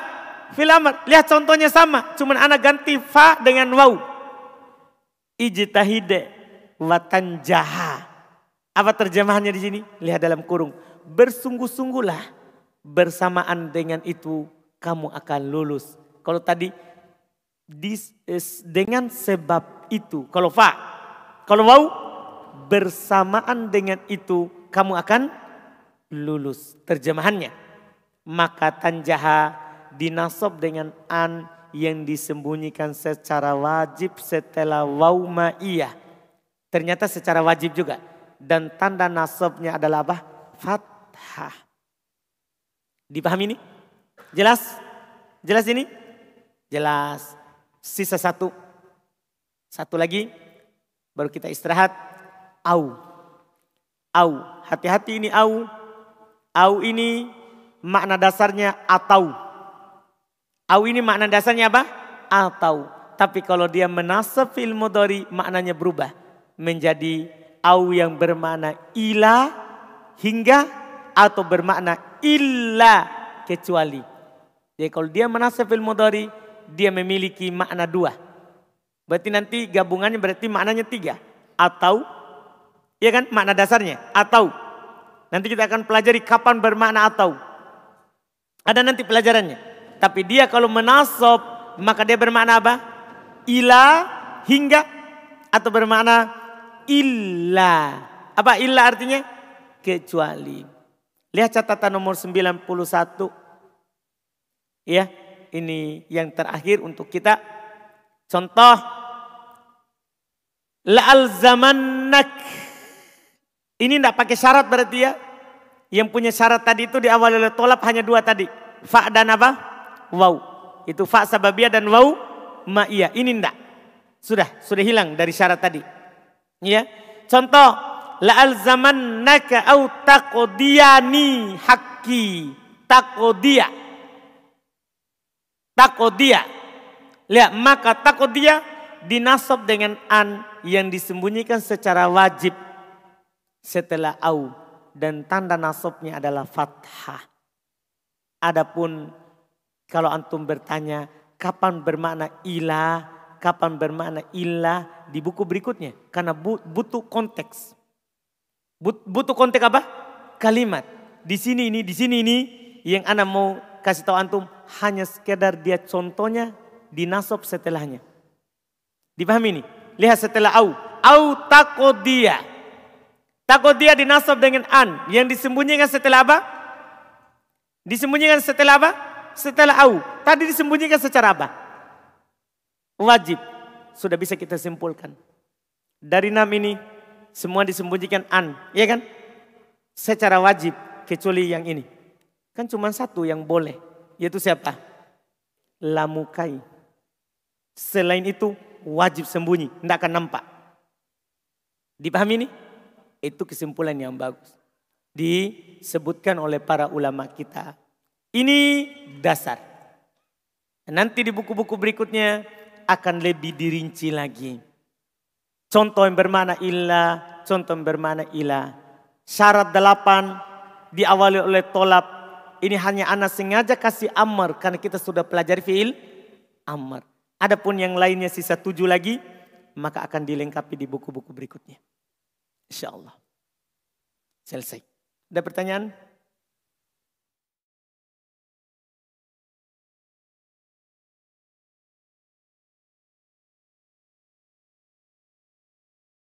Fil amr. Lihat contohnya sama. Cuma anak ganti fa dengan waw. Ijtahide watan jaha. Apa terjemahannya di sini? Lihat dalam kurung bersungguh-sungguhlah bersamaan dengan itu kamu akan lulus. Kalau tadi dengan sebab itu, kalau fa, kalau wau bersamaan dengan itu kamu akan lulus. Terjemahannya, maka tanjaha dinasab dengan an yang disembunyikan secara wajib setelah wau ma'iyah. Ternyata secara wajib juga. Dan tanda nasabnya adalah apa? Fat fathah. Dipahami ini? Jelas? Jelas ini? Jelas. Sisa satu. Satu lagi. Baru kita istirahat. Au. Au. Hati-hati ini au. Au ini makna dasarnya atau. Au ini makna dasarnya apa? Atau. Tapi kalau dia menasab fil mudhari maknanya berubah. Menjadi au yang bermakna ila hingga atau bermakna illa kecuali. Jadi kalau dia menasab mudhari, dia memiliki makna dua. Berarti nanti gabungannya berarti maknanya tiga. Atau, ya kan makna dasarnya. Atau, nanti kita akan pelajari kapan bermakna atau. Ada nanti pelajarannya. Tapi dia kalau menasab, maka dia bermakna apa? Ila hingga atau bermakna illa. Apa illa artinya? Kecuali. Lihat catatan nomor 91. Ya, ini yang terakhir untuk kita. Contoh. La'al zamannak. Ini tidak pakai syarat berarti ya. Yang punya syarat tadi itu diawali oleh tolap hanya dua tadi. Fa dan apa? Wow. Itu fa sababiyah dan wow ma'iyah. Ini tidak. Sudah, sudah hilang dari syarat tadi. Ya. Contoh la naka au taqdiyani haqqi. Taqdiya taqdiya lihat maka taqdiya dinasab dengan an yang disembunyikan secara wajib setelah au. Dan tanda nasabnya adalah fathah. Adapun kalau antum bertanya kapan bermakna ilah kapan bermakna ilah di buku berikutnya. Karena butuh konteks Butuh konteks apa? Kalimat. Di sini ini, di sini ini yang anak mau kasih tahu antum hanya sekedar dia contohnya di nasab setelahnya. Dipahami ini? Lihat setelah au. Au takodia. Takodia dinasab dengan an. Yang disembunyikan setelah apa? Disembunyikan setelah apa? Setelah au. Tadi disembunyikan secara apa? Wajib. Sudah bisa kita simpulkan. Dari enam ini semua disembunyikan an, ya kan? Secara wajib kecuali yang ini. Kan cuma satu yang boleh, yaitu siapa? Lamukai. Selain itu wajib sembunyi, tidak akan nampak. Dipahami ini? Itu kesimpulan yang bagus. Disebutkan oleh para ulama kita. Ini dasar. Nanti di buku-buku berikutnya akan lebih dirinci lagi. Contoh yang bermana illa, contoh yang bermana ila. Syarat delapan diawali oleh tolap. Ini hanya anak sengaja kasih amar karena kita sudah pelajari fiil amar. Adapun yang lainnya sisa tujuh lagi, maka akan dilengkapi di buku-buku berikutnya. Insya Allah. Selesai. Ada pertanyaan?